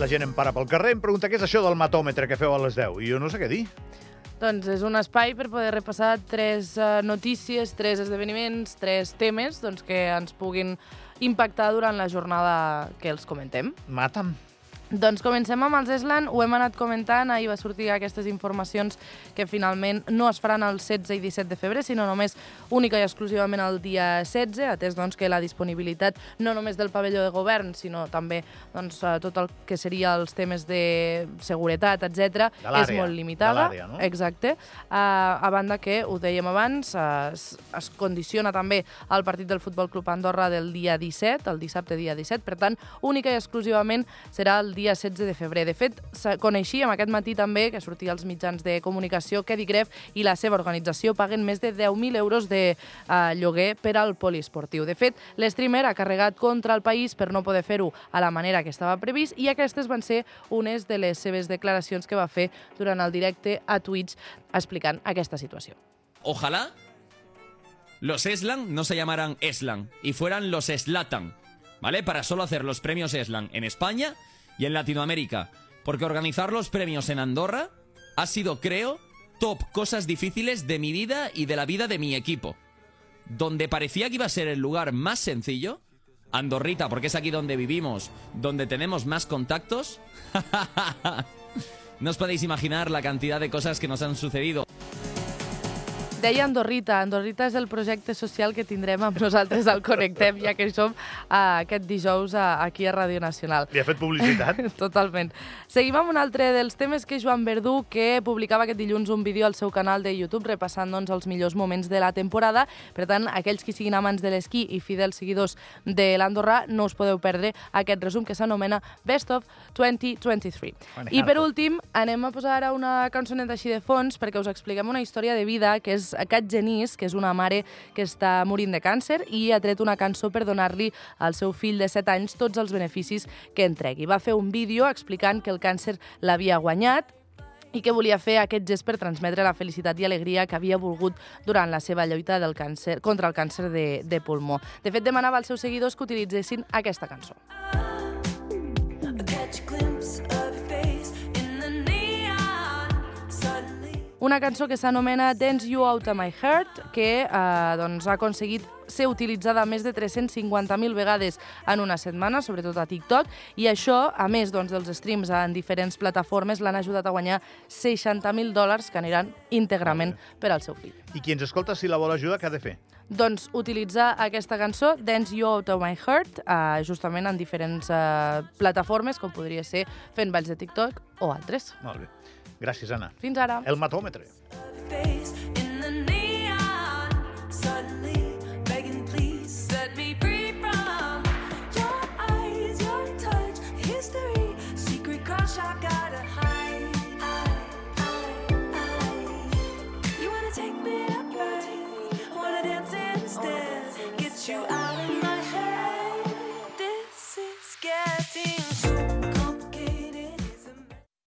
La gent em para pel carrer, em pregunta què és això del matòmetre que feu a les 10, i jo no sé què dir. Doncs és un espai per poder repassar tres uh, notícies, tres esdeveniments, tres temes doncs, que ens puguin impactar durant la jornada que els comentem. Mata'm. Doncs comencem amb els Eslan, ho hem anat comentant, ahir va sortir aquestes informacions que finalment no es faran el 16 i 17 de febrer, sinó només única i exclusivament el dia 16, atès doncs, que la disponibilitat no només del pavelló de govern, sinó també doncs, tot el que seria els temes de seguretat, etc és molt limitada. no? Exacte. Uh, a banda que, ho dèiem abans, uh, es, es condiciona també el partit del Futbol Club Andorra del dia 17, el dissabte dia 17, per tant, única i exclusivament serà el dia 16 de febrer. De fet, coneixíem aquest matí també que sortia als mitjans de comunicació que Digref i la seva organització paguen més de 10.000 euros de uh, lloguer per al poliesportiu. De fet, l'streamer ha carregat contra el país per no poder fer-ho a la manera que estava previst i aquestes van ser unes de les seves declaracions que va fer durant el directe a Twitch explicant aquesta situació. Ojalá los Eslan no se llamaran Eslan y fueran los Slatan, ¿vale? Para solo hacer los premios Eslan en España y en Latinoamérica. Porque organizar los premios en Andorra ha sido, creo, top cosas difíciles de mi vida y de la vida de mi equipo. Donde parecía que iba a ser el lugar más sencillo, Andorrita, porque es aquí donde vivimos, donde tenemos más contactos, no os podéis imaginar la cantidad de cosas que nos han sucedido. Deia Andorrita. Andorrita és el projecte social que tindrem amb nosaltres al Connectem, ja que som uh, aquest dijous uh, aquí a Ràdio Nacional. Li ha fet publicitat? Totalment. Seguim amb un altre dels temes que Joan Verdú, que publicava aquest dilluns un vídeo al seu canal de YouTube repassant doncs, els millors moments de la temporada. Per tant, aquells que siguin amants de l'esquí i fidels seguidors de l'Andorra, no us podeu perdre aquest resum que s'anomena Best of 2023. I per últim, anem a posar ara una cançoneta així de fons perquè us expliquem una història de vida que és Kat Genís, que és una mare que està morint de càncer i ha tret una cançó per donar-li al seu fill de 7 anys tots els beneficis que entregui. Va fer un vídeo explicant que el càncer l'havia guanyat i que volia fer aquest gest per transmetre la felicitat i alegria que havia volgut durant la seva lluita del càncer, contra el càncer de, de pulmó. De fet, demanava als seus seguidors que utilitzessin aquesta cançó. Una cançó que s'anomena Dance You Out of My Heart, que eh, doncs, ha aconseguit ser utilitzada més de 350.000 vegades en una setmana, sobretot a TikTok, i això, a més doncs, dels streams en diferents plataformes, l'han ajudat a guanyar 60.000 dòlars que aniran íntegrament per al seu fill. I qui ens escolta, si la vol ajudar, què ha de fer? Doncs utilitzar aquesta cançó, Dance You Out of My Heart, eh, justament en diferents eh, plataformes, com podria ser fent balls de TikTok o altres. Molt bé. Gràcies, Anna. Fins ara. El matòmetre.